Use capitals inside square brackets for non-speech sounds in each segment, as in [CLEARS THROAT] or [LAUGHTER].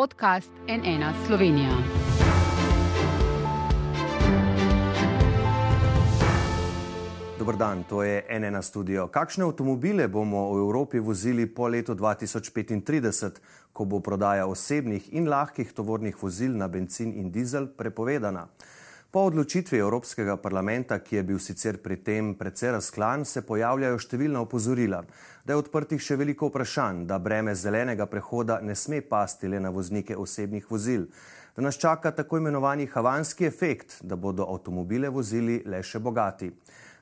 podcast NN Slovenija. Dobr dan, to je NN studio. Kakšne avtomobile bomo v Evropi vozili po letu 2035, ko bo prodaja osebnih in lahkih tovornih vozil na benzin in dizel prepovedana? Po odločitvi Evropskega parlamenta, ki je bil sicer pri tem precej razklan, se pojavljajo številna opozorila, da je odprtih še veliko vprašanj, da breme zelenega prehoda ne sme pasti le na voznike osebnih vozil, da nas čaka tako imenovani havanski efekt, da bodo avtomobile vozili le še bogati.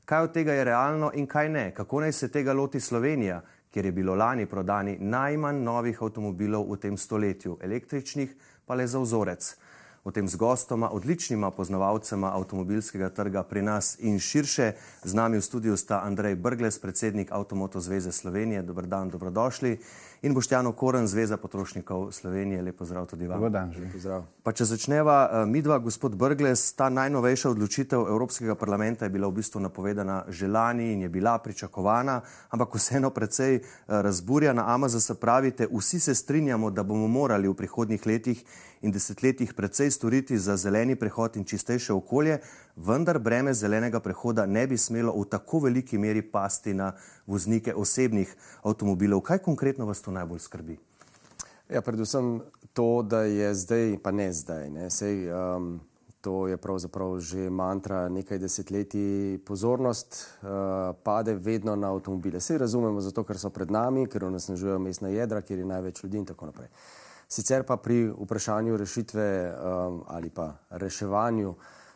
Kaj od tega je realno in kaj ne? Kako naj se tega loti Slovenija, kjer je bilo lani prodani najmanj novih avtomobilov v tem stoletju, električnih pa le za vzorec? O tem z gostoma, odličnima poznavalcema avtomobilskega trga pri nas in širše. Z nami v studiu sta Andrej Brgles, predsednik Avtomoto zveze Slovenije. Dobr dan, dobrodošli. In Boštjano Koren, Zveza potrošnikov Slovenije. Lepo zdrav tudi vam. Dan, pozdrav. Pa če začneva, eh, midva, gospod Brgles, ta najnovejša odločitev Evropskega parlamenta je bila v bistvu napovedana že lani in je bila pričakovana, ampak vseeno precej eh, razburjena. Amazon se pravite, vsi se strinjamo, da bomo morali v prihodnjih letih in desetletjih precej storiti za zeleni prehod in čistejše okolje, vendar breme zelenega prehoda ne bi smelo v tako veliki meri pasti na voznike osebnih avtomobilov. Kaj konkretno vas to najbolj skrbi? Ja, predvsem to, da je zdaj, pa ne zdaj, ne, sej, um, to je pravzaprav že mantra nekaj desetletij, pozornost uh, pade vedno na avtomobile. Vse razumemo, zato ker so pred nami, ker onesnažujejo mestna jedra, ker je največ ljudi in tako naprej. Sicer pa pri vprašanju rešitve um, ali pa reševanju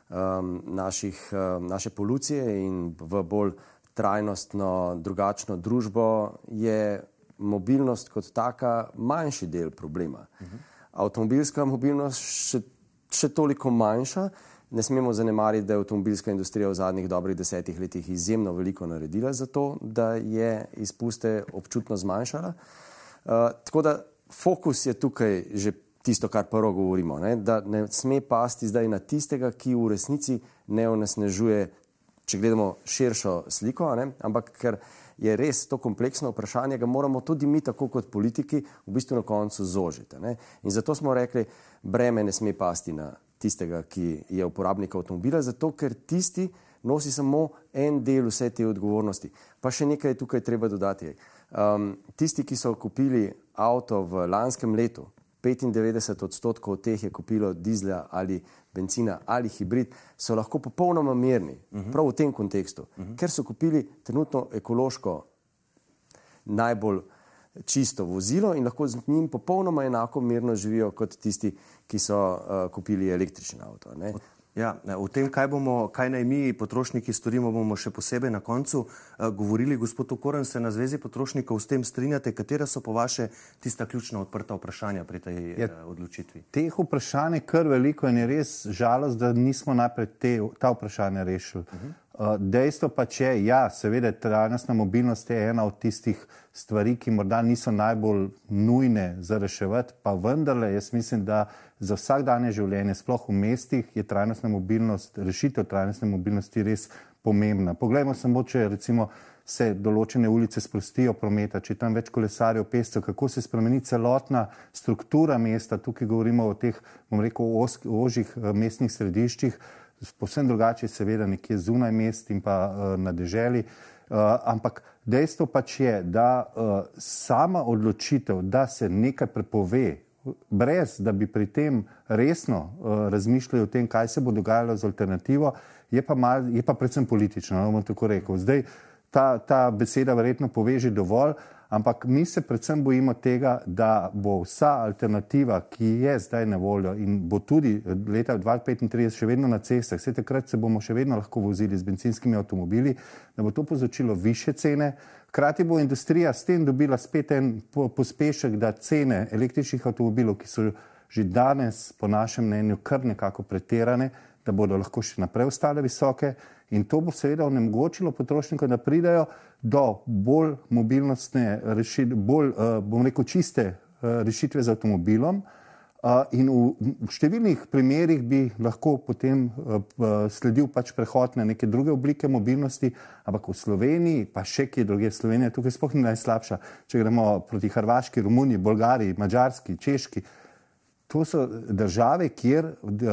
um, naših, um, naše polucije in v bolj trajnostno, drugačno družbo je mobilnost kot taka manjši del problema. Uh -huh. Avtomobilska mobilnost še, še toliko manjša. Ne smemo zanemariti, da je avtomobilska industrija v zadnjih dobrih desetih letih izjemno veliko naredila za to, da je izpuste občutno zmanjšala. Uh, tako da fokus je tukaj že tisto, kar prvo govorimo, ne? da ne sme pasti zdaj na tistega, ki v resnici ne onesnežuje, če gledamo širšo sliko, ne? ampak ker je res to kompleksno vprašanje, ga moramo tudi mi, tako kot politiki, v bistvu na koncu zožiti. Ne? In zato smo rekli, breme ne sme pasti na tistega, ki je uporabnik avtomobila, zato ker tisti nosi samo en del vse te odgovornosti. Pa še nekaj je tukaj treba dodati. Um, tisti, ki so kupili avto v lanskem letu, 95 odstotkov teh je kupilo dizla ali benzina ali hibrid, so lahko popolnoma mirni, uh mhm. -huh. prav v tem kontekstu, uh mhm. -huh. ker so kupili trenutno ekološko najbolj čisto vozilo in lahko z njim popolnoma enako mirno živijo kot tisti, ki so uh, kupili električni avto. Ne? Ja, o tem, kaj, bomo, kaj naj mi, potrošniki, storimo, bomo še posebej na koncu uh, govorili. Gospod Okoren, se na Zvezi potrošnikov s tem strinjate? Katera so po vaše tista ključna odprta vprašanja pri tej ja, uh, odločitvi? Teh vprašanj je kar veliko in je res žalost, da nismo najprej te, ta vprašanja rešili. Uh -huh. uh, dejstvo pa če, ja, seveda, trajnostna mobilnost je ena od tistih stvari, ki morda niso najbolj nujne za reševati, pa vendarle, jaz mislim, da za vsakdanje življenje, sploh v mestih, je trajnostna mobilnost, rešitev trajnostne mobilnosti res pomembna. Poglejmo samo, če recimo se določene ulice sprostijo prometa, če tam več kolesarjev, pestov, kako se spremeni celotna struktura mesta, tukaj govorimo o teh, bom rekel, ožjih eh, mestnih središčih, posebno drugače seveda nekje zunaj mest in pa uh, na deželi, uh, ampak dejstvo pač je, da sama odločitev, da se nekaj prepove, brez da bi pri tem resno uh, razmišljali o tem, kaj se bo dogajalo z alternativo, je pa, mal, je pa predvsem politično. No. Zdaj ta, ta beseda verjetno poveže dovolj, ampak mi se predvsem bojimo tega, da bo vsa alternativa, ki je zdaj na voljo in bo tudi leta 2035 še vedno na cestah, vse takrat se bomo še vedno lahko vozili z benzinskimi avtomobili, da bo to povzročilo više cene. Hkrati bo industrija s tem dobila spet en pospešek, da cene električnih avtomobilov, ki so že danes, po našem mnenju, kar nekako pretirane, da bodo lahko še naprej ostale visoke. In to bo seveda onemogočilo potrošnikom, da pridajo do bolj mobilnostne, rešit, bolj, uh, bom rekel, čiste uh, rešitve z avtomobilom. Uh, in v, številnih primerjih bi lahko potem uh, sledil pač prehod na neke druge oblike mobilnosti, ampak v Sloveniji, pa še kje druge, Slovenija tukaj sploh ni najslabša. Če gremo proti Hrvaški, Romuniji, Bolgariji, Mačarski, Češki, to so države, kjer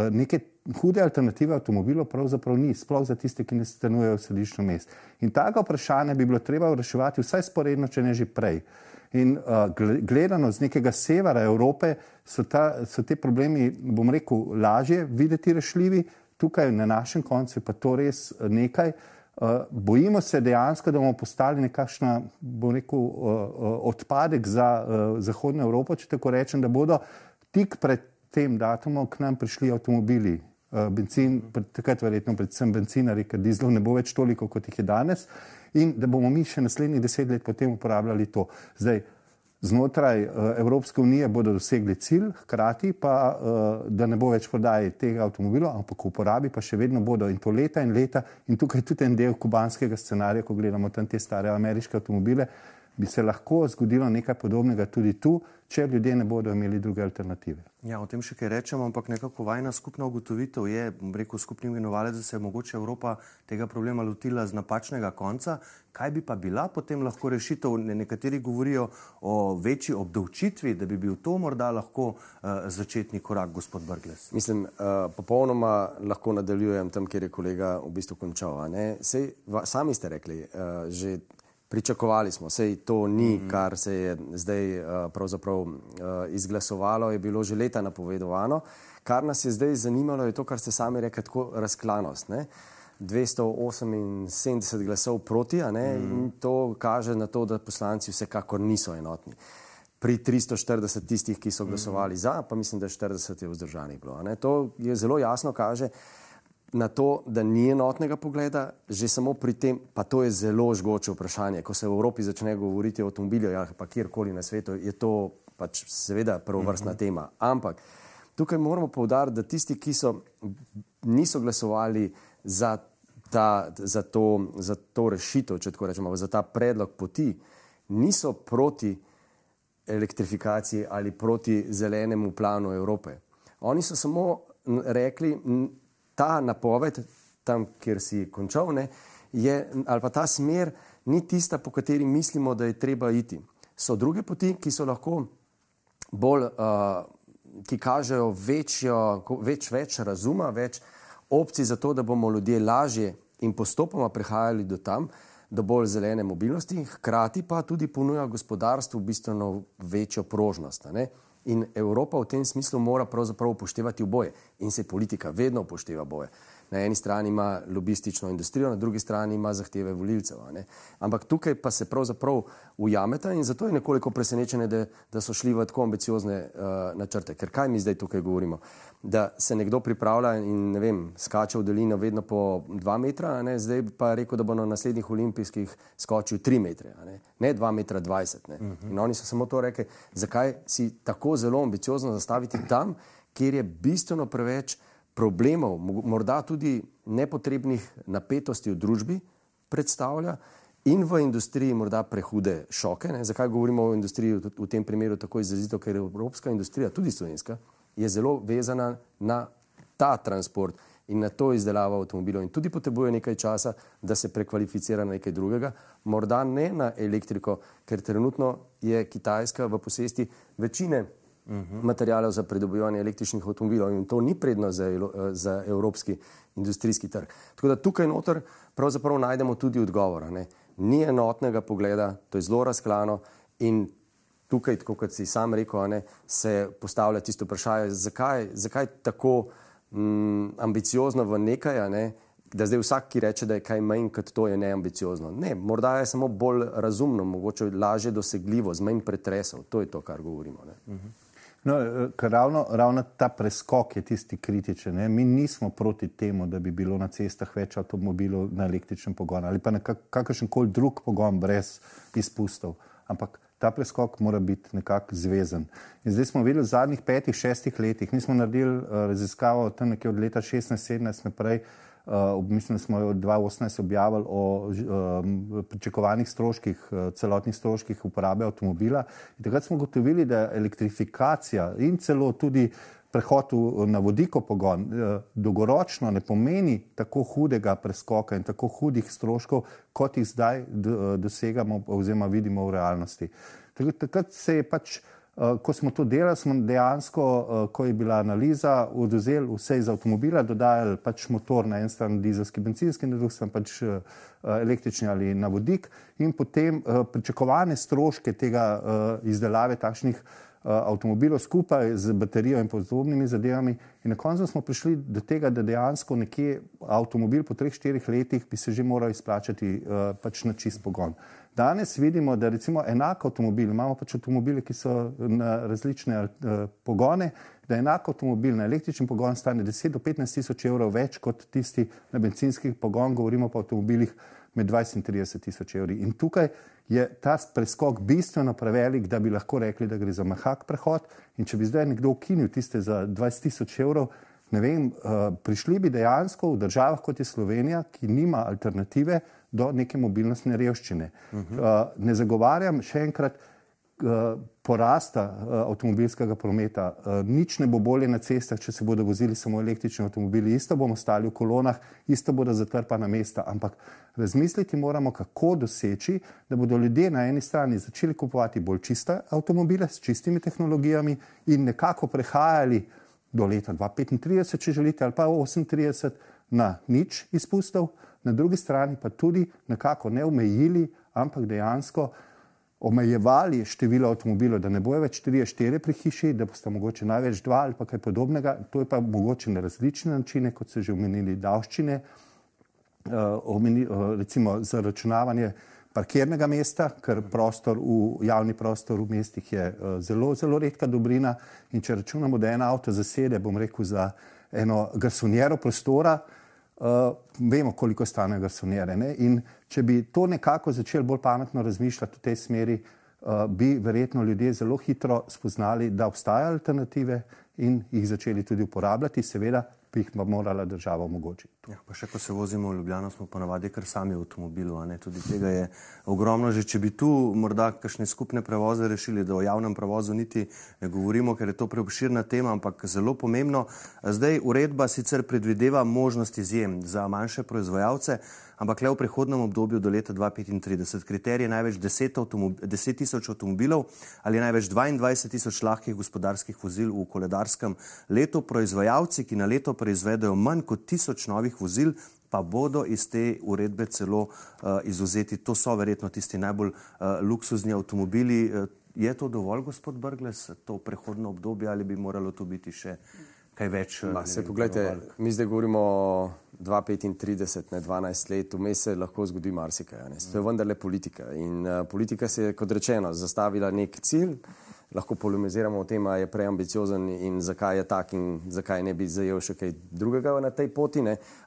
neke hude alternative avtomobilov pravzaprav ni, sploh za tiste, ki ne stanujejo v središču mest. In taka vprašanja bi bilo treba reševati vsaj sporedno, če ne že prej. In uh, gledano z nekega severa Evrope so, ta, so te problemi, bom rekel, lažje videti rešljivi, tukaj na našem koncu pa to res nekaj. Uh, bojimo se dejansko, da bomo postali nekakšna, bom rekel, uh, odpadek za uh, Zahodno Evropo, če tako rečem, da bodo tik pred tem datumom k nam prišli avtomobili. Benzin, takrat verjetno predvsem bencinari, ker dizlov ne bo več toliko, kot jih je danes. Uh, in da bomo mi še naslednjih deset let potem uporabljali to. Zdaj, znotraj uh, Evropske unije bodo dosegli cilj, hkrati pa, uh, da ne bo več prodaje tega avtomobila, ampak uporabi pa še vedno bodo in to leta in leta. In tukaj tudi en del kubanskega scenarija, ko gledamo tam te stare ameriške avtomobile, bi se lahko zgodilo nekaj podobnega tudi tu, če ljudje ne bodo imeli druge alternative. Ja, o tem še kaj rečemo, ampak nekako vajna skupna ugotovitev je, rekel skupni imenovalec, da se je mogoče Evropa tega problema lotila z napačnega konca. Kaj bi pa bila potem lahko rešitev? Nekateri govorijo o večji obdavčitvi, da bi bil to morda lahko uh, začetni korak, gospod Brgles. Mislim, uh, popolnoma lahko nadaljujem tam, kjer je kolega v bistvu končal. Sej, va, sami ste rekli, uh, že Pričakovali smo, sej to ni, mm -hmm. kar se je zdaj uh, pravzaprav uh, izglasovalo, je bilo že leta napovedovano. Kar nas je zdaj zanimalo, je to, kar ste sami rekli, tako razklanost. Ne? 278 glasov proti, mm -hmm. in to kaže na to, da poslanci vsekakor niso enotni. Pri 340 tistih, ki so glasovali mm -hmm. za, pa mislim, da 40 je vzdržanih bilo. To je zelo jasno kaže, na to, da ni enotnega pogleda, že samo pri tem, pa to je zelo žgoče vprašanje. Ko se v Evropi začne govoriti o avtomobilih, ja, pa kjerkoli na svetu, je to pač seveda prvovrstna mm -hmm. tema. Ampak tukaj moramo povdariti, da tisti, ki so, niso glasovali za, ta, za, to, za to rešitev, če tako rečemo, za ta predlog poti, niso proti elektrifikaciji ali proti zelenemu planu Evrope. Oni so samo rekli, ta napoved, tam, kjer si končal, ne, je, ali pa ta smer ni tista, po kateri mislimo, da je treba iti. So druge poti, ki so lahko bolj, uh, ki kažejo večjo, več, več razuma, več opcij za to, da bomo ljudje lažje in postopoma prihajali do tam, do bolj zelene mobilnosti, hkrati pa tudi ponuja gospodarstvu bistveno večjo prožnost. Ne. In Evropa v tem smislu mora pravzaprav upoštevati oboje. In se politika vedno upošteva oboje. Na eni strani ima lobistično industrijo, na drugi strani ima zahteve volilcev. Ampak tukaj pa se pravzaprav ujameta in zato je nekoliko presenečenje, da, da so šli v tako ambiciozne uh, načrte. Ker kaj mi zdaj tukaj govorimo? Da se nekdo pripravlja in ne vem, skače v dolino vedno po dva metra, ne? zdaj pa je rekel, da bo na naslednjih olimpijskih skočil tri metre, ne, ne dva metra dvajset. Uh mhm. -huh. In oni so samo to rekli, zakaj si tako zelo ambiciozno zastaviti tam, kjer je bistveno preveč problemov, morda tudi nepotrebnih napetosti v družbi predstavlja in v industriji morda prehude šoke. Ne? Zakaj govorimo o industriji v tem primeru tako izrazito, ker je evropska industrija, tudi slovenska, je zelo vezana na ta transport in na to izdelavo avtomobilov in tudi potrebuje nekaj časa, da se prekvalificira na nekaj drugega, morda ne na elektriko, ker trenutno je Kitajska v posesti večine uh -huh. materijalov za pridobivanje električnih avtomobilov in to ni prednost za, za evropski industrijski trg. Tako da tukaj noter pravzaprav najdemo tudi odgovor. Ne? Ni enotnega pogleda, to je zelo razklano in tukaj, tako kot si sam rekel, ne, se postavlja tisto vprašanje, zakaj, zakaj tako mm, ambiciozno v nekaj, ne, da zdaj vsak, ki reče, da je kaj manj kot to, je neambiciozno. Ne, morda je samo bolj razumno, mogoče lažje dosegljivo, z manj pretresov. To je to, kar govorimo. Ne. Uh -huh. No, eh, ravno, ravno ta preskok je tisti kritičen. Ne? Mi nismo proti temu, da bi bilo na cestah več avtomobilov na električen pogon ali pa na kakršen koli drug pogon brez izpustov. Ampak ta preskok mora biti nekako zvezen. In zdaj smo videli v zadnjih petih, šestih letih, mi smo naredili uh, raziskavo tam nekje od leta 16-17 naprej. Uh, mislim, da smo jo 2018 objavili o um, pričakovanih stroških, uh, celotnih stroških uporabe avtomobila. In takrat smo gotovili, da elektrifikacija in celo tudi prehod na vodiko pogon uh, dolgoročno ne pomeni tako hudega preskoka in tako hudih stroškov, kot jih zdaj dosegamo oziroma vidimo v realnosti. Takrat se je pač Uh, ko smo to delali, smo dejansko, uh, ko je bila analiza, oduzeli vse iz avtomobila, dodajali pač motor na en stran dizelski, benzinski, na drugi stran pač uh, električni ali na vodik in potem uh, pričakovane stroške tega uh, izdelave takšnih uh, avtomobilov skupaj z baterijo in podobnimi zadevami. In na koncu smo prišli do tega, da dejansko nekje avtomobil po 3-4 letih bi se že moral izplačati uh, pač na čist pogon. Danes vidimo, da recimo enak avtomobil, imamo pač avtomobile, ki so na različne uh, pogone, da enak avtomobil na električni pogon stane 10 do 15 tisoč evrov več kot tisti na benzinskih pogon, govorimo pa o avtomobilih med 20 in 30 tisoč evri. In tukaj je ta preskok bistveno prevelik, da bi lahko rekli, da gre za mahak prehod. In če bi zdaj nekdo ukinil tiste za 20 tisoč evrov, ne vem, uh, prišli bi dejansko v državah kot je Slovenija, ki nima alternative do neke mobilnostne revščine. Uh -huh. uh, ne zagovarjam še enkrat, Eh, porasta eh, avtomobilskega prometa. Eh, nič ne bo bolje na cestah, če se bodo vozili samo električni avtomobili. Isto bomo stali v kolonah, isto bodo zatrpana mesta. Ampak razmisliti moramo, kako doseči, da bodo ljudje na eni strani začeli kupovati bolj čiste avtomobile s čistimi tehnologijami in nekako prehajali do leta 2035, če želite, ali pa 38 na nič izpustov, na drugi strani pa tudi nekako ne omejili, ampak dejansko omejevali število avtomobilov, da ne bojo več 3-4 pri hiši, da boste mogoče največ dva ali pa kaj podobnega. To je pa mogoče na različne načine, kot so že omenili, davščine, uh, recimo zaračunavanje parkirnega mesta, ker prostor v javni prostor v mestih je uh, zelo, zelo redka dobrina in če računamo, da en avto zasede, bom rekel, za eno garsonjero prostora, uh, vemo, koliko stane garsonjere. Ne? In če bi to nekako začeli bolj pametno razmišljati v tej smeri, uh, bi verjetno ljudje zelo hitro spoznali, da obstajajo alternative in jih začeli tudi uporabljati, seveda bi jih morala država omogočiti. Ja, pa še ko se vozimo v Ljubljano, smo ponavadi kar sami v avtomobilu. Tudi tega je ogromno. Že če bi tu morda kakšne skupne prevoze rešili, da o javnem prevozu niti ne govorimo, ker je to preobširna tema, ampak zelo pomembno. Zdaj uredba sicer predvideva možnost izjem za manjše proizvajalce ampak le v prihodnem obdobju do leta 2035. Kriterij je največ 10 tisoč avtomobilov ali največ 22 tisoč lahkih gospodarskih vozil v koledarskem letu. Proizvajalci, ki na leto proizvedajo manj kot tisoč novih vozil, pa bodo iz te uredbe celo uh, izuzeti. To so verjetno tisti najbolj uh, luksuzni avtomobili. Uh, je to dovolj, gospod Brgles, to prehodno obdobje ali bi moralo to biti še? Kaj več. Ma, se, pogledajte, mi zdaj govorimo o 2,35, ne 12 let, vmes se lahko zgodi marsikaj. To je vendarle politika. In uh, politika se je, kot rečeno, zastavila nek cilj. Lahko polemiziramo o tem, ali je preambiciozen in zakaj je tak in zakaj ne bi zajel še kaj drugega na tej poti.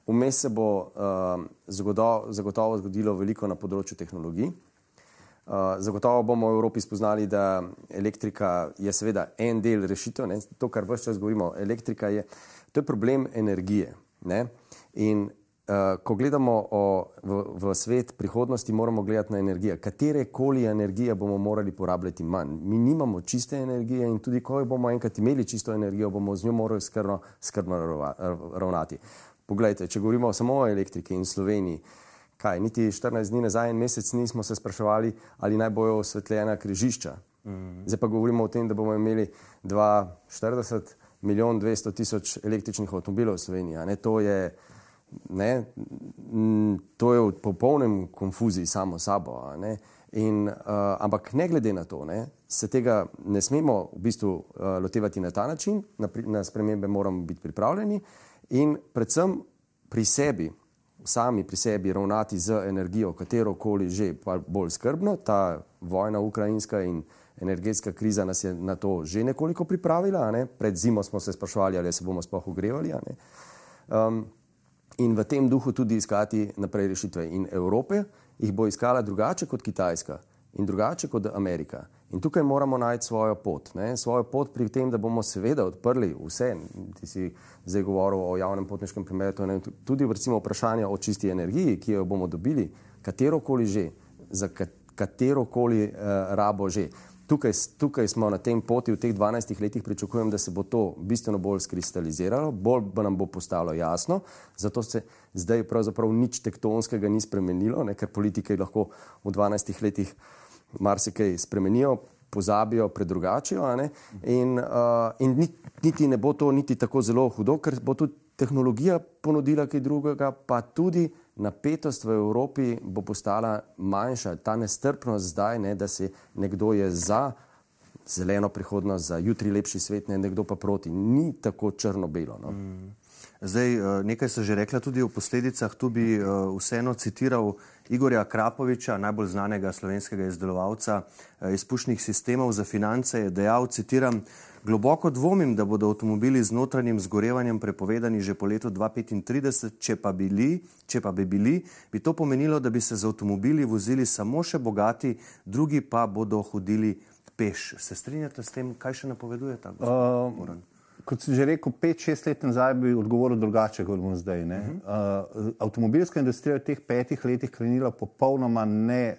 Vmes se bo uh, zagotovo zgodilo veliko na področju tehnologij. Uh, zagotovo bomo v Evropi spoznali, da elektrika je seveda en del rešitev. Ne? To, kar vse čas govorimo, elektrika je, to je problem energije. Ne? In uh, ko gledamo o, v, v svet prihodnosti, moramo gledati na energijo. Katere koli energije bomo morali porabljati manj. Mi nimamo čiste energije in tudi, ko bomo enkrat imeli čisto energijo, bomo z njo morali skrbno, skrbno ravnati. Poglejte, če govorimo samo o elektriki in Sloveniji kaj, niti 14 dni nazaj, en mesec nismo se spraševali, ali naj bojo osvetljena križišča. Mm. Zdaj pa govorimo o tem, da bomo imeli 240 milijon 200 tisoč električnih avtomobilov v Sloveniji. Ne, to, je, ne, to je v popolnem konfuziji samo sabo. Ne. In, uh, ampak ne glede na to, ne, se tega ne smemo v bistvu uh, lotevati na ta način, na, na spremembe moramo biti pripravljeni in predvsem pri sebi sami pri sebi ravnati z energijo, katero koli že, pa bolj skrbno. Ta vojna ukrajinska in energetska kriza nas je na to že nekoliko pripravila. Ne? Pred zimo smo se sprašvali, ali se bomo sploh ogrevali. Um, in v tem duhu tudi iskati naprej rešitve. In Evrope jih bo iskala drugače kot Kitajska in drugače kot Amerika. In tukaj moramo najti svojo pot. Ne? Svojo pot pri tem, da bomo seveda odprli vse. Ti si zdaj govoril o javnem potniškem prometu, tudi recimo vprašanje o čisti energiji, ki jo bomo dobili, katero koli že, za katero koli uh, rabo že. Tukaj, tukaj smo na tem poti v teh 12 letih, pričakujem, da se bo to bistveno bolj skristaliziralo, bolj bo nam bo postalo jasno. Zato se zdaj pravzaprav nič tektonskega ni spremenilo, ne? ker politike lahko v 12 letih marsikaj spremenijo. pozabijo, predrugačijo. In, uh, in niti ne bo to niti tako zelo hudo, ker bo tudi tehnologija ponudila kaj drugega, pa tudi napetost v Evropi bo postala manjša. Ta nestrpnost zdaj, ne, da se nekdo je za zeleno prihodnost, za jutri lepši svet, ne, nekdo pa proti. Ni tako črno-belo. No. Mm. Zdaj, eh, nekaj ste že rekla tudi o posledicah. Tu bi eh, vseeno citiral Igorja Krapoviča, najbolj znanega slovenskega izdelovalca eh, izpušnih sistemov za finance. Je dejal, citiram, globoko dvomim, da bodo avtomobili z notranjim zgorevanjem prepovedani že po letu 2035. Če pa, bili, če pa bi bili, bi to pomenilo, da bi se z avtomobili vozili samo še bogati, drugi pa bodo hodili peš. Se strinjate s tem, kaj še napoveduje ta gospod? Uh, kot sem že rekel, pet, šest let nazaj bi odgovoril drugače, kot bom zdaj. Uh -huh. uh, avtomobilska industrija je v teh petih letih krenila popolnoma ne,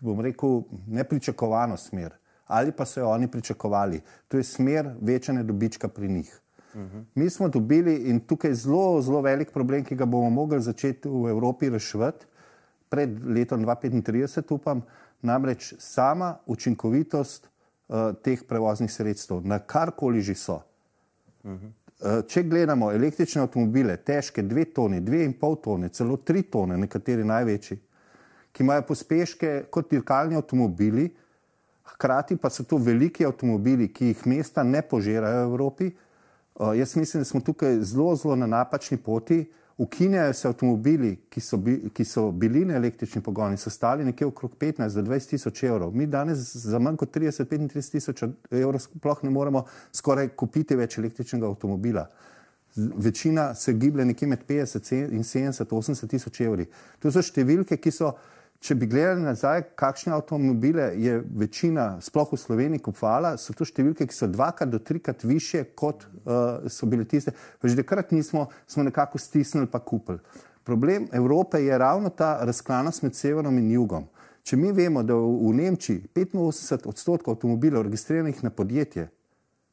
bom rekel, nepričakovano smer. Ali pa so jo oni pričakovali. To je smer večanja dobička pri njih. Uh -huh. Mi smo dobili in tukaj je zelo, zelo velik problem, ki ga bomo mogli začeti v Evropi reševati pred letom 2035, upam, namreč sama učinkovitost uh, teh prevoznih sredstev, na karkoli že so. Eh, če gledamo električne avtomobile, težke dve toni, dve in pol tone, celo tri tone, nekateri največji, ki imajo pospeške kot dirkalni avtomobili, hkrati pa so to veliki avtomobili, ki jih mesta ne požirajo v Evropi. Uh, jaz mislim, da smo tukaj zelo, zelo na napačni poti. Ukinjajo se avtomobili, ki so, bi, ki so bili na električni pogon in so stali nekje okrog 15 do 20 tisoč evrov. Mi danes za manj kot 30-35 tisoč evrov sploh ne moremo skoraj kupiti več električnega avtomobila. Večina se giblje nekje med 50 in 70-80 tisoč evri. To so številke, ki so Če bi gledali nazaj, kakšne avtomobile je večina, sploh v Sloveniji, kupovala, so to številke, ki so dvakrat do trikrat više, kot uh, so bile tiste. Že takrat nismo, smo nekako stisnili pa kupili. Problem Evrope je ravno ta razklanost med severom in jugom. Če mi vemo, da v Nemčiji 85 odstotkov avtomobilov registriranih na podjetje,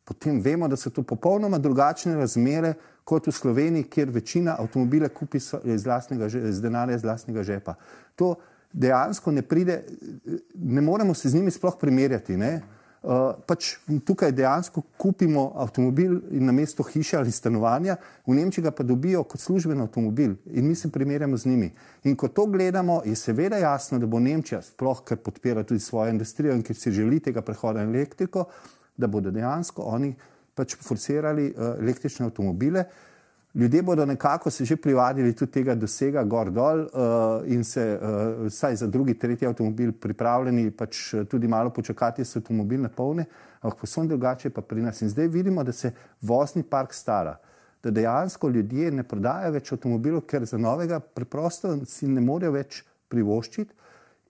potem vemo, da so to popolnoma drugačne razmere kot v Sloveniji, kjer večina avtomobile kupi iz, lastnega, iz denarja iz lastnega žepa. To, dejansko ne pride, ne moremo se z njimi sploh primerjati. Uh, pač tukaj dejansko kupimo avtomobil in na mesto hiše ali stanovanja, v Nemčiji pa dobijo kot služben avtomobil in mi se primerjamo z njimi. In ko to gledamo, je seveda jasno, da bo Nemčija, sploh ker podpira tudi svojo industrijo in ker si želi tega prehoda na elektriko, da bodo dejansko oni pač forsirali uh, električne avtomobile. Uh, Ljudje bodo nekako se že privadili tudi tega dosega gor dol uh, in se uh, vsaj za drugi, tretji avtomobil pripravljeni pač eh, tudi malo počakati, da se avtomobil napolne, ampak posebno drugače pa pri nas. In zdaj vidimo, da se vozni park stara, da dejansko ljudje ne prodajajo več avtomobilov, ker za novega preprosto si ne morejo več privoščiti.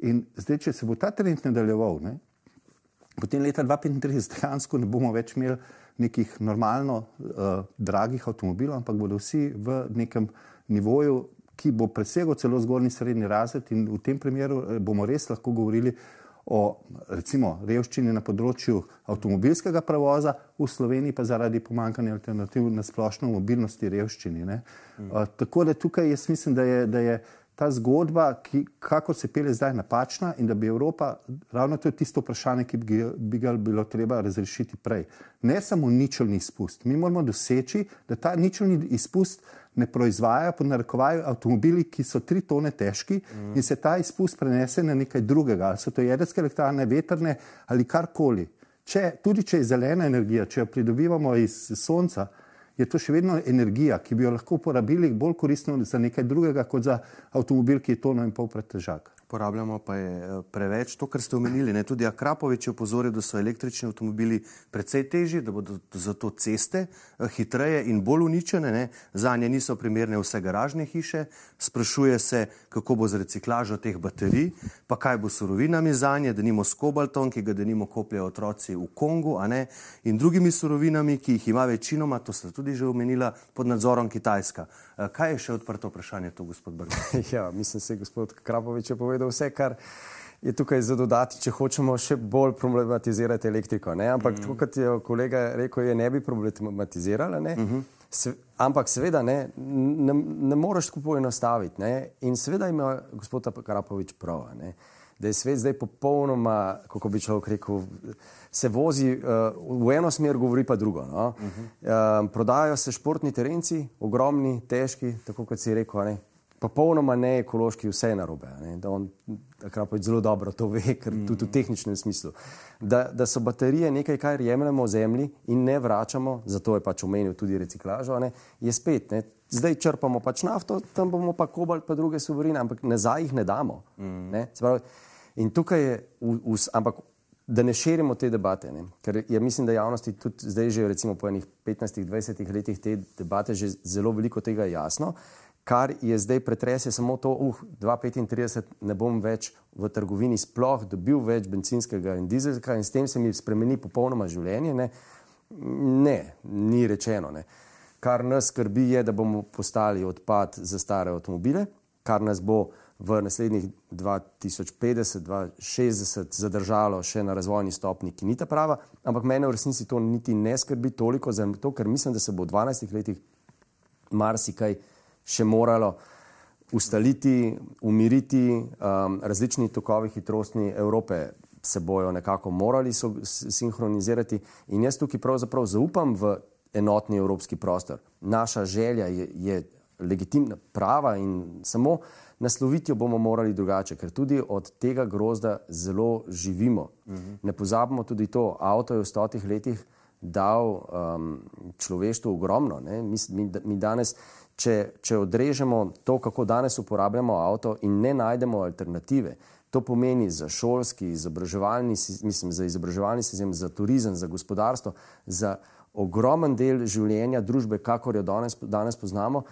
In zdaj, če se bo ta trend nadaljeval, ne, potem leta 2035 dejansko ne bomo več imeli nekih normalno uh, dragih avtomobilov, ampak bodo vsi v nekem nivoju, ki bo presegel celo zgornji srednji razred. In v tem primeru eh, bomo res lahko govorili o recimo, revščini na področju avtomobilskega prevoza, v Sloveniji pa zaradi pomankanja alternativ na splošno mobilnosti revščini. Mm. Uh, tako da tukaj jaz mislim, da je. Da je ta zgodba, ki, kako se pele zdaj, napačna in da bi Evropa, ravno to je tisto vprašanje, ki bi, bi ga bilo treba razrešiti prej. Ne samo ničelni izpust. Mi moramo doseči, da ta ničelni izpust ne proizvaja pod narekovajem avtomobili, ki so tri tone težki mm. in se ta izpust prenese na nekaj drugega. Ali so to jedrske elektrarne, vetrne ali karkoli. Če, tudi če je zelena energija, če jo pridobivamo iz sonca, je to še vedno energija, ki bi jo lahko uporabili bolj koristno za nekaj drugega, kot za avtomobil, ki je tono in pol pretežak porabljamo pa je eh, preveč. To, kar ste omenili, ne? tudi Akrapovič je opozoril, da so električni avtomobili precej težji, da bodo zato ceste eh, hitreje in bolj uničene. Ne? Za nje niso primerne vse garažne hiše. Sprašuje se, kako bo z reciklažo teh baterij, pa kaj bo s surovinami za nje, da nimo s kobaltom, ki ga denimo kopljajo otroci v Kongu, in drugimi surovinami, ki jih ima večinoma, to ste tudi že omenila, pod nadzorom Kitajska. Eh, kaj je še odprto vprašanje tu, gospod Brg? [LAUGHS] ja, mislim, da je gospod Krapovič povedal vse, kar je tukaj za dodati, če hočemo še bolj problematizirati elektriko. Ne? Ampak, mm. kot je kolega rekel, je ne bi problematizirala. Ne? Mm -hmm. Se, ampak, seveda, ne, ne, ne moreš tako poenostaviti. In seveda ima gospod Krapovič prav. Ne? da je svet zdaj popolnoma, kako bi človek rekel, se vozi uh, v eno smer, govori pa drugo. No? Uh -huh. uh, prodajajo se športni terenci, ogromni, težki, tako kot si rekel, ne? popolnoma ne ekološki, vse je narobe. On pa zelo dobro to ve, ker mm. tudi v tehničnem smislu. Da, da so baterije nekaj, kar jemljemo zemlji in ne vračamo, zato je pač omenil tudi reciklažo, ne, je spet. Ne. Zdaj črpamo pač nafto, tam bomo pa kobalt, pa druge suverine, ampak nazaj jih ne damo. Mm. Ne. Pravi, in tukaj je, v, v, ampak da ne širimo te debate, ne. ker je, mislim, da javnosti tudi zdaj že recimo po enih 15-20 letih te debate že zelo veliko tega jasno kar je zdaj pretres, je samo to, uh, 2,35 ne bom več v trgovini sploh dobil več benzinskega in dizelskega in s tem se mi spremeni popolnoma življenje. Ne, ne ni rečeno. Ne. Kar nas skrbi je, da bomo postali odpad za stare avtomobile, kar nas bo v naslednjih 2050-2060 zadržalo še na razvojni stopni, ki ni ta prava, ampak mene v resnici to niti ne skrbi toliko, zato ker mislim, da se bo v 12 letih marsikaj še moralo ustaliti, umiriti, um, različni tokovi hitrostni Evrope se bojo nekako morali so, sinhronizirati in jaz tukaj pravzaprav zaupam v enotni evropski prostor. Naša želja je, je legitimna, prava in samo nasloviti jo bomo morali drugače, ker tudi od tega grozda zelo živimo. Uh -huh. Ne pozabimo tudi to, avto je v stotih letih dal um, človeštvu ogromno. Mi, mi, mi danes če, če odrežemo to, kako danes uporabljamo avto in ne najdemo alternative, to pomeni za šolski, izobraževalni, mislim, za izobraževalni sistem, za turizem, za gospodarstvo, za ogromen del življenja družbe, kakor jo danes, danes poznamo,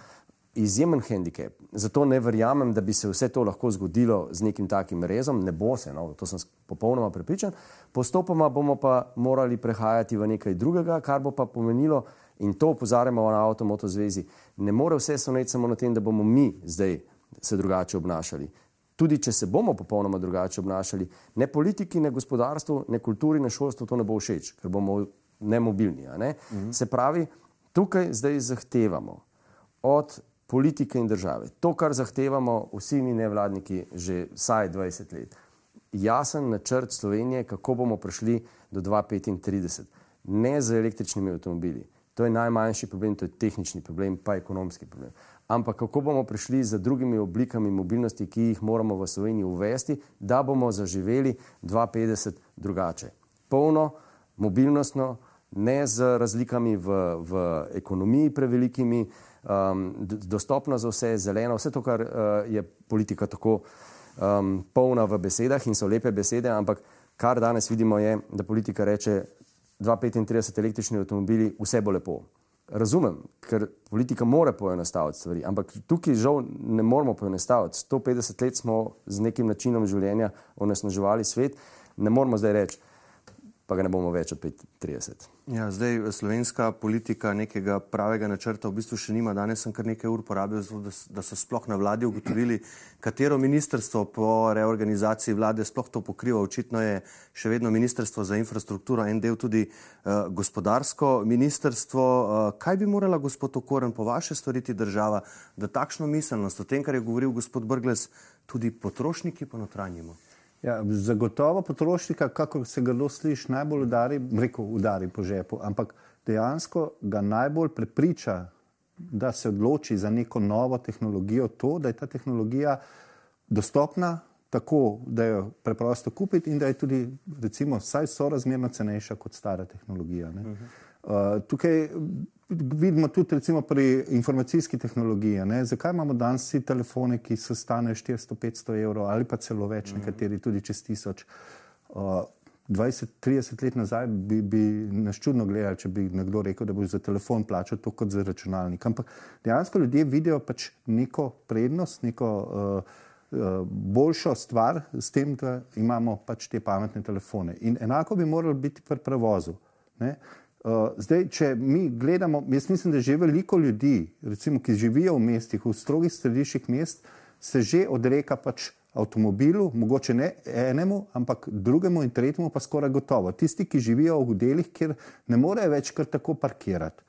izjemen handicap. Zato ne verjamem, da bi se vse to lahko zgodilo z nekim takim rezom, ne bo se, no, to sem popolnoma prepričan. Postopoma bomo pa morali prehajati v nekaj drugega, kar bo pa pomenilo, in to opozarjamo na Avtomoto zvezi, ne more vse soneti samo na tem, da bomo mi zdaj se drugače obnašali. Tudi če se bomo popolnoma drugače obnašali, ne politiki, ne gospodarstvu, ne kulturi, ne šolstvu to ne bo všeč, ker bomo nemobilni. Ne? Mhm. Se pravi, tukaj zdaj zahtevamo od politike in države to, kar zahtevamo vsi mi nevladniki že vsaj 20 let. Jasen načrt Slovenije, kako bomo prišli do 2035, ne z električnimi avtomobili, To je najmanjši problem, to je tehnični problem, pa ekonomski problem. Ampak kako bomo prišli z drugimi oblikami mobilnosti, ki jih moramo v Sloveniji uvesti, da bomo zaživeli 250 drugače. Polno, mobilnostno, ne z razlikami v, v ekonomiji prevelikimi, um, dostopno za vse, zeleno, vse to, kar uh, je politika tako um, polna v besedah in so lepe besede, ampak kar danes vidimo je, da politika reče, 235 električni avtomobili, vse bo lepo. Razumem, ker politika mora poenostaviti stvari, ampak tukaj žal ne moramo poenostaviti. 150 let smo z nekim načinom življenja onesnaževali svet, ne moramo zdaj reči, pa ga ne bomo več od 35. Ja, zdaj slovenska politika nekega pravega načrta v bistvu še nima. Danes sem kar nekaj ur porabil, zato, da so sploh na vladi ugotovili, katero ministrstvo po reorganizaciji vlade sploh to pokriva. Očitno je še vedno ministrstvo za infrastrukturo, en del tudi uh, gospodarsko ministrstvo. Uh, kaj bi morala gospod Okoren po vaše storiti država, da takšno miselnost o tem, kar je govoril gospod Brgles, tudi potrošniki ponotranjimo? Ja, zagotovo potrošnika, kako se ga sliši, najbolj udari, rekel, udari po žepu, ampak dejansko ga najbolj prepriča, da se odloči za neko novo tehnologijo, to, da je ta tehnologija dostopna, tako da jo preprosto kupiti in da je tudi, recimo, vsaj sorazmerno cenejša kot stara tehnologija. Uh -huh. uh, tukaj vidimo tudi recimo, pri informacijski tehnologiji. Ne? Zakaj imamo danes vsi telefone, ki so stanejo 400-500 evrov ali pa celo več, mm. nekateri tudi čez tisoč. Uh, 20-30 let nazaj bi, bi nas čudno gledali, če bi nekdo rekel, da bo za telefon plačal to kot za računalnik. Ampak dejansko ljudje vidijo pač neko prednost, neko uh, uh, boljšo stvar s tem, da imamo pač te pametne telefone. In enako bi moralo biti pri prevozu. Ne? Uh, zdaj, če mi gledamo, jaz mislim, da že veliko ljudi, recimo, ki živijo v mestih, v strogih središčih mest, se že odreka pač avtomobilu, mogoče ne enemu, ampak drugemu in tretjemu pa skoraj gotovo. Tisti, ki živijo v delih, kjer ne morejo več kar tako parkirati.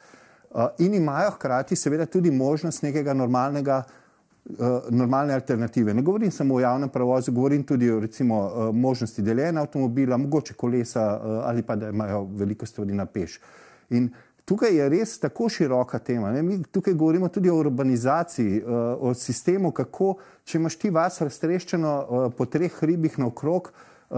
Uh, in imajo hkrati seveda tudi možnost nekega normalnega normalne alternative. Ne govorim samo o javnem prevozu, govorim tudi o recimo, uh, možnosti deljenja avtomobila, mogoče kolesa uh, ali pa da imajo veliko stvari na peš. In tukaj je res tako široka tema. Ne? Mi tukaj govorimo tudi o urbanizaciji, o sistemu, kako, če imaš ti vas raztreščeno po treh hribih naokrog,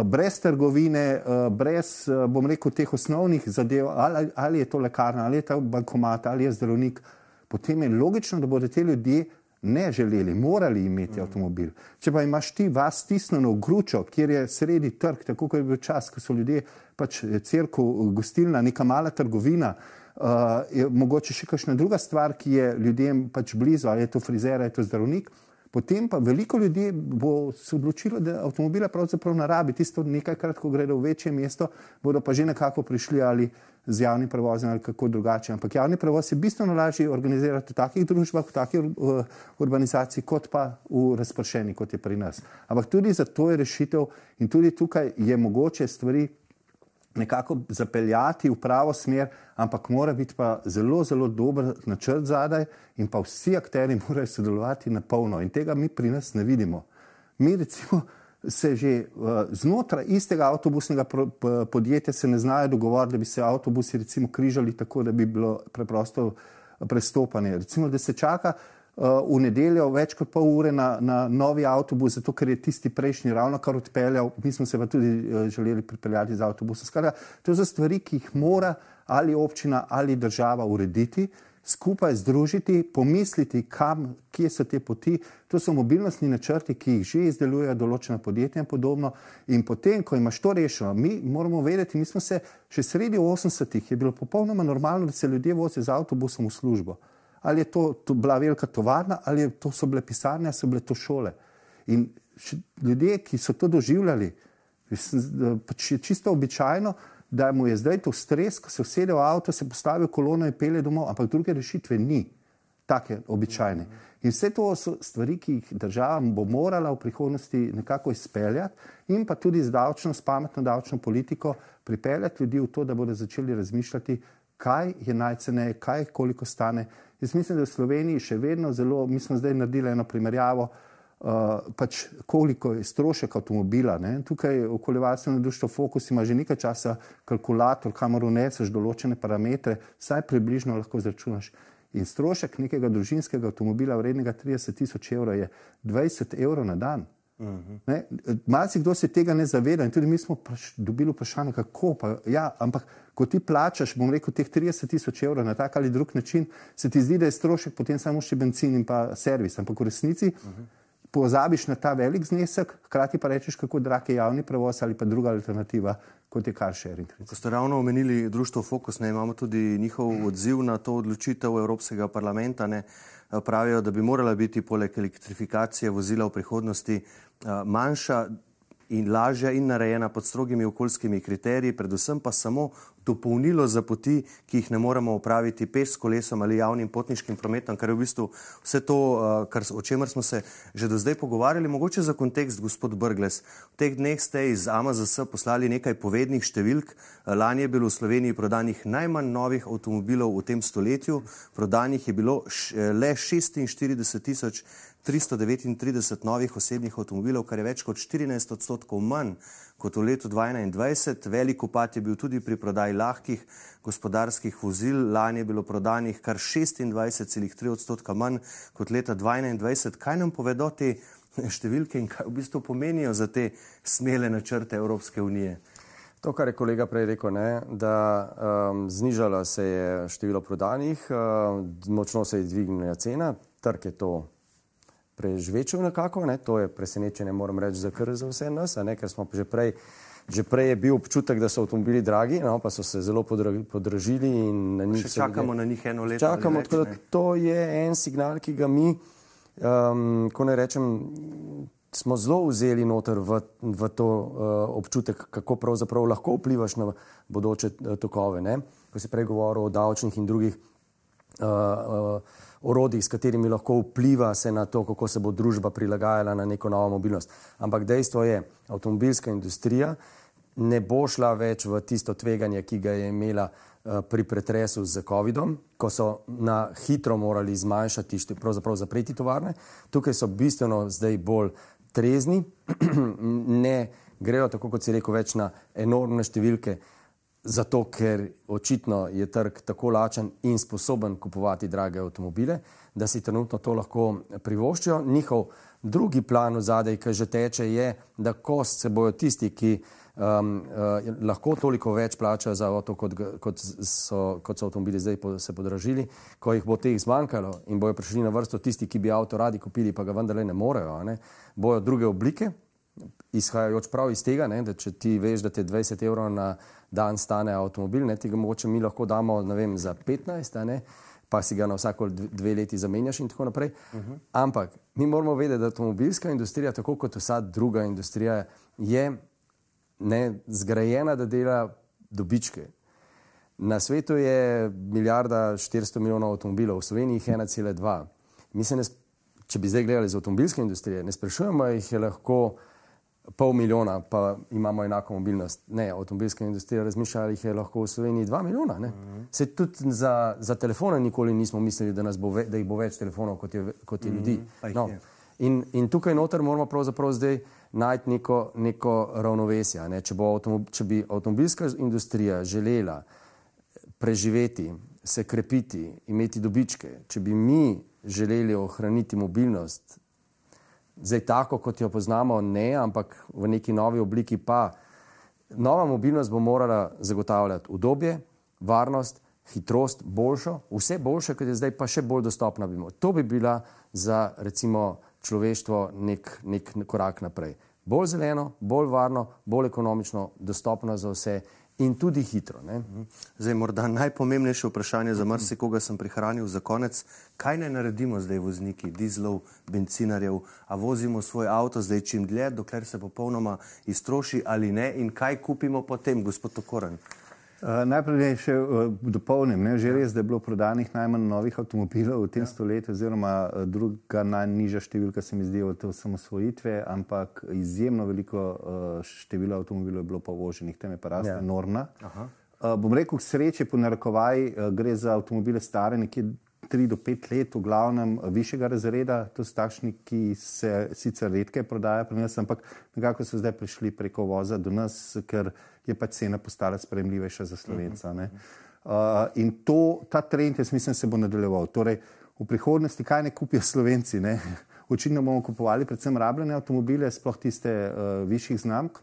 brez trgovine, brez, bom rekel, teh osnovnih zadev, ali, ali je to lekarna, ali je to bankomat, ali je zdravnik, potem je logično, da bodo te ljudje ne želeli, morali imeti avtomobil. Če pa imaš ti vas stisnjeno v gručo, kjer je sredi trg, tako kot je bil čas, ko so ljudje pač crkva, gostilna, neka mala trgovina, uh, je mogoče še kakšna druga stvar, ki je ljudem pač blizu, ali je to frizer, ali je to zdravnik. Potem pa veliko ljudi bo se odločilo, da avtomobila pravzaprav ne rabi. Tisto nekajkrat, ko gredo v večje mesto, bodo pa že nekako prišli ali z javnim prevozom ali kako drugače. Ampak javni prevoz je bistveno lažje organizirati v takih družbah, v takih uh, urbanizaciji, kot pa v razpršeni, kot je pri nas. Ampak tudi za to je rešitev in tudi tukaj je mogoče stvari nekako zapeljati v pravo smer, ampak mora biti pa zelo, zelo dober načrt zadaj in pa vsi akteri [LAUGHS] morajo sodelovati na polno in tega mi pri nas ne vidimo. Mi recimo se že uh, znotraj istega avtobusnega podjetja ne znajo dogovoriti, da bi se avtobusi križali tako, da bi bilo preprosto prestopanje. Recimo, da se čaka uh, v nedeljo več kot pol ure na, na novi avtobus, zato ker je tisti prejšnji ravno kar odpeljal, mi smo se pa tudi uh, želeli pripeljati z avtobusom. Skratka, to so stvari, ki jih mora ali občina ali država urediti skupaj združiti, pomisliti, kam, kje so te poti. To so mobilnostni načrti, ki jih že izdelujejo določena podjetja in podobno. In potem, ko imaš to rešeno, mi moramo vedeti, mi smo se še sredi 80-ih, je bilo popolnoma normalno, da se ljudje vozijo z avtobusom v službo. Ali je to, to bila velika tovarna, ali to so bile pisarne, so bile to šole. In ljudje, ki so to doživljali, pač je čisto običajno, da mu je zdaj to stres, ko se usede v avto, se postavi v kolono in pele domov, ampak druge rešitve ni, take običajne. In vse to so stvari, ki jih država bo morala v prihodnosti nekako izpeljati in pa tudi z davčno, s pametno davčno politiko pripeljati ljudi v to, da bodo začeli razmišljati, kaj je najceneje, kaj koliko stane. Jaz mislim, da v Sloveniji še vedno zelo, mi smo zdaj naredili eno primerjavo, Uh, pač koliko je strošek avtomobila. Ne? Tukaj okoljevarstveno društvo Focus ima že nekaj časa kalkulator, kamor uneseš določene parametre, saj približno lahko zračunaš. In strošek nekega družinskega avtomobila vrednega 30 tisoč evrov je 20 evrov na dan. Uh. -huh. Malce kdo se tega ne zaveda in tudi mi smo pač dobili vprašanje, kako pa. Ja, ampak ko ti plačaš, bom rekel, teh 30 tisoč evrov na tak ali drug način, se ti zdi, da je strošek potem samo še benzin in pa servis. Ampak v resnici. Uh mhm. -huh pozabiš na ta velik znesek, hkrati pa rečeš, kako drag je javni prevoz ali pa druga alternativa, kot je car sharing. Ko ste ravno omenili društvo Focus, ne imamo tudi njihov odziv na to odločitev Evropskega parlamenta. Ne, pravijo, da bi morala biti poleg elektrifikacije vozila v prihodnosti manjša in lažja in narejena pod strogimi okoljskimi kriteriji, predvsem pa samo dopolnilo za poti, ki jih ne moremo upraviti peš s kolesom ali javnim potniškim prometom, kar je v bistvu vse to, uh, kar, o čemer smo se že do zdaj pogovarjali. Mogoče za kontekst, gospod Brgles, v teh dneh ste iz AMZS poslali nekaj povednih številk. Lani je bilo v Sloveniji prodanih najmanj novih avtomobilov v tem stoletju, prodanih je bilo le 46 tisoč 339 novih osebnih avtomobilov, kar je več kot 14 odstotkov manj kot v letu 2021. Velik upad je bil tudi pri prodaji lahkih gospodarskih vozil. Lani je bilo prodanih kar 26,3 odstotka manj kot leta 2021. Kaj nam povedo te številke in kaj v bistvu pomenijo za te smele načrte Evropske unije? To, kar je kolega prej rekel, ne, da um, znižalo se je število prodanih, um, močno se je dvignila cena, trg je to prežvečil nekako. Ne? To je presenečenje, moram reči, za, za vse nas, ne? ker smo že prej, že prej je bil občutek, da so avtomobili dragi, no? pa so se zelo podražili. Še čakamo ljudje... na njih eno leto. Čakamo, več, tako, to je en signal, ki ga mi, um, ko ne rečem, smo zelo vzeli noter v, v to uh, občutek, kako pravzaprav lahko vplivaš na bodoče uh, tokove. Ne? Ko si prej govoril o davčnih in drugih. Uh, uh, orodij, s katerimi lahko vpliva se na to, kako se bo družba prilagajala na neko novo mobilnost. Ampak dejstvo je, avtomobilska industrija ne bo šla več v tisto tveganje, ki ga je imela pri pretresu z COVID-om, ko so na hitro morali zmanjšati, pravzaprav zapreti tovarne. Tukaj so bistveno zdaj bolj trezni, [CLEARS THROAT] ne grejo tako, kot si rekel, več na enormne številke, zato ker očitno je trg tako lačen in sposoben kupovati drage avtomobile, da si trenutno to lahko privoščijo. Njihov drugi plan v zadej, ki že teče, je, da ko se bojo tisti, ki um, uh, lahko toliko več plačajo za avto, kot, kot, so, kot so avtomobili zdaj po, se podražili, ko jih bo teh zmanjkalo in bojo prišli na vrsto tisti, ki bi avto radi kupili, pa ga vendarle ne morejo, ne, bojo druge oblike, izhajajoč prav iz tega, ne, da če ti veš, da te 20 evrov na dan stane avtomobil, ne, ti ga mogoče mi lahko damo vem, za 15, ne, pa si ga na vsako dve leti zamenjaš in tako naprej. Uh -huh. Ampak mi moramo vedeti, da avtomobilska industrija, tako kot vsa druga industrija, je ne, zgrajena, da dela dobičke. Na svetu je milijarda 400 milijonov avtomobilov, v Sloveniji jih je 1,2. Mi se, ne, če bi zdaj gledali z avtomobilske industrije, ne sprašujemo, jih lahko pol milijona, pa imamo enako mobilnost. Ne, avtomobilska industrija razmišlja, da jih je lahko v Sloveniji dva milijona. Ne. Se tudi za, za telefone nikoli nismo mislili, da, bo ve, da jih bo več telefonov kot je, kot je ljudi. No. In, in tukaj noter moramo pravzaprav zdaj najti neko, neko ravnovesje. Ne? Če, če bi avtomobilska industrija želela preživeti, se krepiti, imeti dobičke, če bi mi želeli ohraniti mobilnost, zdaj tako, kot jo poznamo, ne, ampak v neki novi obliki, pa nova mobilnost bo morala zagotavljati udobje, varnost, hitrost, boljšo, vse boljše, kot je zdaj, pa še bolj dostopna. Bi to bi bila za recimo človeštvo nek, nek korak naprej. Bolj zeleno, bolj varno, bolj ekonomično, dostopno za vse in tudi hitro. Ne? Zdaj, morda najpomembnejše vprašanje za marsikoga sem prihranil za konec. Kaj naj naredimo zdaj, vozniki dizlov, bencinarjev, a vozimo svoj avto zdaj čim dlje, dokler se popolnoma iztroši ali ne, in kaj kupimo potem, gospod Tokoren? Uh, najprej še uh, dopolnim, ne, že res, da je bilo prodanih najmanj novih avtomobilov v tem ja. stoletju, oziroma uh, druga najnižja številka se mi zdi od osamosvojitve, ampak izjemno veliko uh, število avtomobilov je bilo povoženih, tem je pa raste ja. enormna. Uh, bom rekel, k sreči po narekovaj uh, gre za avtomobile stare nekje tri do pet let, v glavnem višjega razreda, to so takšni, ki se sicer redke prodajajo pri nas, ampak nekako so zdaj prišli preko voza do nas, ker je pa cena postala sprejemljivejša za slovenca. Uh, in to, ta trend, jaz mislim, se bo nadaljeval. Torej, v prihodnosti, kaj ne kupijo slovenci? Ne? [LAUGHS] Očitno bomo kupovali predvsem rabljene avtomobile, sploh tiste uh, višjih znamk,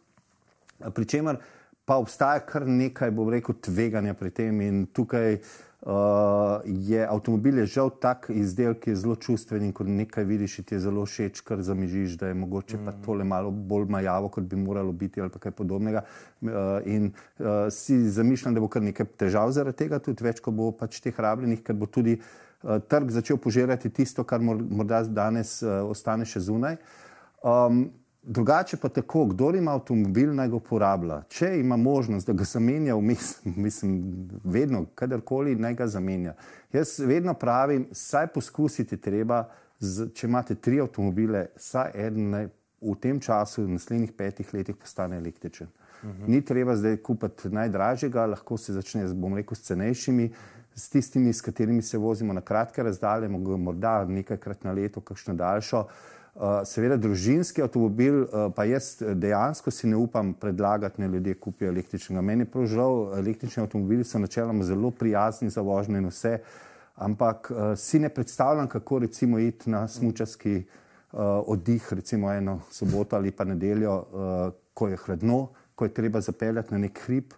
pričemer pa obstaja kar nekaj, bom rekel, tveganja pri tem in tukaj uh, Uh, je avtomobil je žal tak izdelek, ki je zelo čustven in ko nekaj vidiš, ti je zelo všeč, kar zamižiš, da je mogoče mm. pa tole malo bolj majavo, kot bi moralo biti ali kaj podobnega. Uh, in uh, si zamišljam, da bo kar nekaj težav zaradi tega, tudi več, ko bo pač teh rabljenih, ker bo tudi uh, trg začel požirati tisto, kar morda danes uh, ostane še zunaj. Um, Drugače pa tako, kdo ima avtomobil, naj ga uporablja. Če ima možnost, da ga zamenja, vmes, [LAUGHS] mislim, vedno, kadarkoli, naj ga zamenja. Jaz vedno pravim, saj poskusiti treba, z, če imate tri avtomobile, saj en naj v tem času, v naslednjih petih letih, postane električen. Uh mhm. -huh. Ni treba zdaj kupiti najdražjega, lahko se začne, bom rekel, s cenejšimi, s tistimi, s katerimi se vozimo na kratke razdalje, morda nekajkrat na leto, kakšno daljšo. Uh, seveda, družinski avtomobil, eh, pa jaz dejansko si ne upam predlagati, da ljudje kupijo električnega. Meni je prav žal, električni avtomobili so načeloma zelo prijazni za vožnjo in vse, ampak uh, si ne predstavljam, kako recimo iti na smučarski oddih, recimo eno soboto ali pa nedeljo, ko je hladno, ko je treba zapeljati na nek hrib.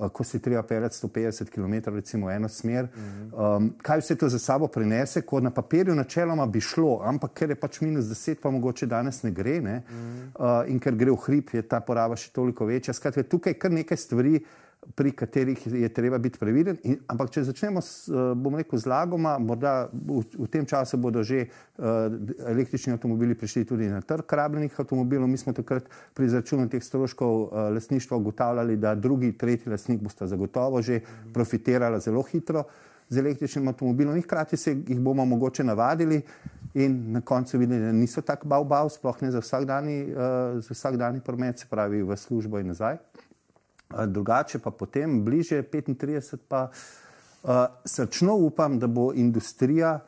Eh, ko se treba peljati 150 km, recimo eno smer. Um, kaj vse to za sabo prinese, ko na papirju načeloma bi šlo, ampak ker je pač minus 10, pa mogoče danes ne gre. Ne? Uh, in ker gre v hrib, je ta poraba še toliko večja. Skratka, tukaj je kar nekaj stvari, pri katerih je treba biti previden. In, ampak, če začnemo s, eh, bom rekel, z lagoma, morda v, v tem času bodo že uh, električni avtomobili prišli tudi na trg rabljenih avtomobilov. Mi smo takrat pri izračunu teh stroškov uh, lasništva ugotavljali, da drugi, tretji lasnik bosta zagotovo že profitirala zelo hitro z električnim avtomobilom in hkrati se jih bomo mogoče navadili. In na koncu videli, da niso tako bav, bav, sploh ne za vsakdani uh, vsak promet, se pravi v službo in nazaj. Drugače pa potem, bliže 35, pa uh, srčno upam, da bo industrija,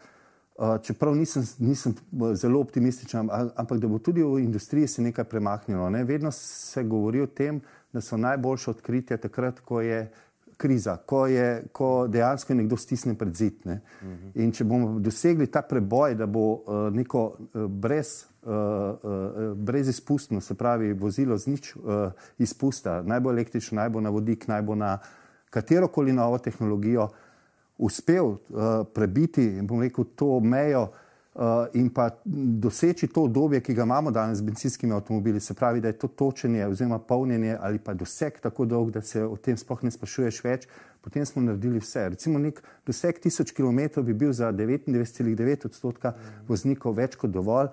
uh, čeprav nisem, nisem zelo optimističen, ampak da bo tudi v industriji se nekaj premaknilo. Ne? Vedno se govori o tem, da so najboljše odkritja takrat, ko je kriza, ko, je, ko dejansko nekdo stisnjen pred zid. Ne? In če bomo dosegli ta preboj, da bo uh, neko uh, brez uh, uh, brezizpustno, se pravi, vozilo z nič uh, izpusta, naj bo električno, naj bo na vodik, naj bo na katero koli novo tehnologijo, uspel uh, prebiti rekel to mejo. Uh, in pa doseči to obdobje, ki ga imamo danes z benzinskimi avtomobili, se pravi, da je to točenje oziroma polnjenje ali pa doseg tako dolg, da se o tem sploh ne sprašuješ več, potem smo naredili vse. Recimo nek doseg tisoč km bi bil za 99,9 odstotka voznikov več kot dovolj,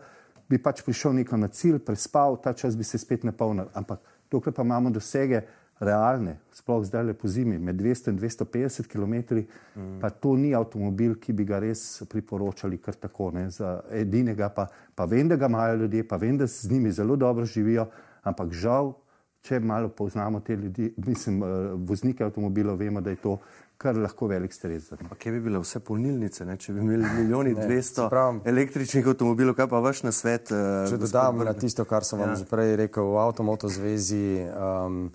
bi pač prišel neko na cilj, prespal, ta čas bi se spet napolnil. Ampak dokler pa imamo dosege realne, sploh zdaj le po zimi, med 200 in 250 km, mm. pa to ni avtomobil, ki bi ga res priporočali kar tako. Ne, za edinega pa, pa vem, da ga imajo ljudje, pa vem, da z njimi zelo dobro živijo, ampak žal, če malo poznamo te ljudi, mislim, eh, voznike avtomobilov, vemo, da je to kar lahko velik stres. Kje bi bile vse polnilnice, ne? če bi imeli milijoni [LAUGHS] dvesto električnih avtomobilov, kaj pa vaš na svet? Uh, če dodam na tisto, kar sem vam ja. že prej rekel, v Avtomoto zvezi um,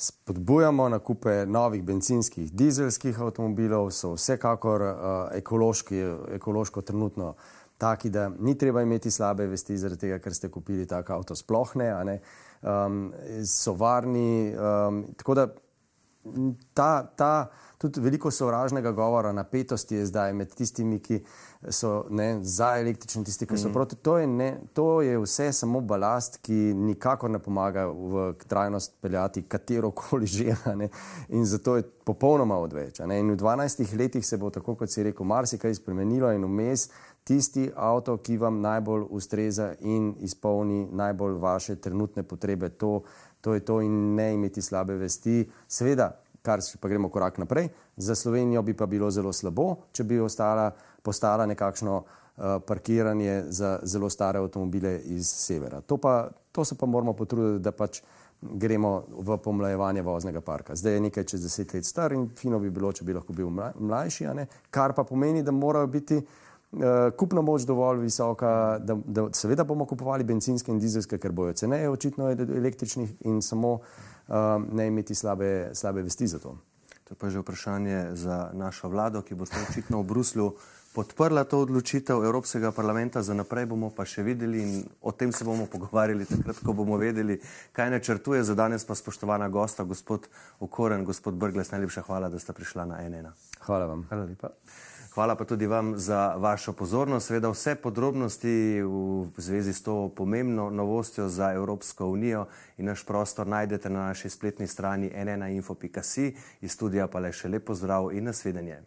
spodbujamo nakupe novih benzinskih, dizelskih avtomobilov, so vsekakor uh, ekološki, ekološko trenutno taki, da ni treba imeti slabe vesti zaradi tega, ker ste kupili tak avto sploh ne, ne? Um, so varni, um, tako da ta, ta tudi veliko sovražnega govora, napetosti je zdaj med tistimi, ki so ne, za električne, tisti, ki so mm. proti. To je, ne, to je vse samo balast, ki nikakor ne pomaga v trajnost peljati katero koli že. In zato je popolnoma odveč. In v 12 letih se bo, tako kot si rekel, marsikaj spremenilo in vmes. Tisti avto, ki vam najbolj ustreza in izpolni najbolj vaše trenutne potrebe, to, to je to, in ne imeti slabe vesti. Seveda, kar pa gremo korak naprej. Za Slovenijo bi pa bilo zelo slabo, če bi ostala, postala nekakšno uh, parkiranje za zelo stare avtomobile iz severa. To, pa, to se pa moramo potruditi, da pač gremo v pomlajevanje voznega parka. Zdaj je nekaj čez deset let star in fino bi bilo, če bi lahko bil mlajši, kar pa pomeni, da morajo biti. Uh, kupna moč dovolj visoka, da, da seveda bomo kupovali benzinske in dizelske, ker bojo ceneje, očitno električnih in samo Um, ne imeti slabe, slabe vesti za to. To je pa že vprašanje za našo vlado, ki bo očitno v Bruslju podprla to odločitev Evropskega parlamenta. Za naprej bomo pa še videli in o tem se bomo pogovarjali takrat, ko bomo vedeli, kaj načrtuje. Za danes pa spoštovana gosta, gospod Okoren, gospod Brgles, najlepša hvala, da ste prišla na NN. Hvala vam. Hvala lepa. Hvala pa tudi vam za vašo pozornost. Seveda vse podrobnosti v zvezi s to pomembno novostjo za Evropsko unijo in naš prostor najdete na naši spletni strani nnainfo.si. Iz studija pa le še lepo zdrav in nasvidenje.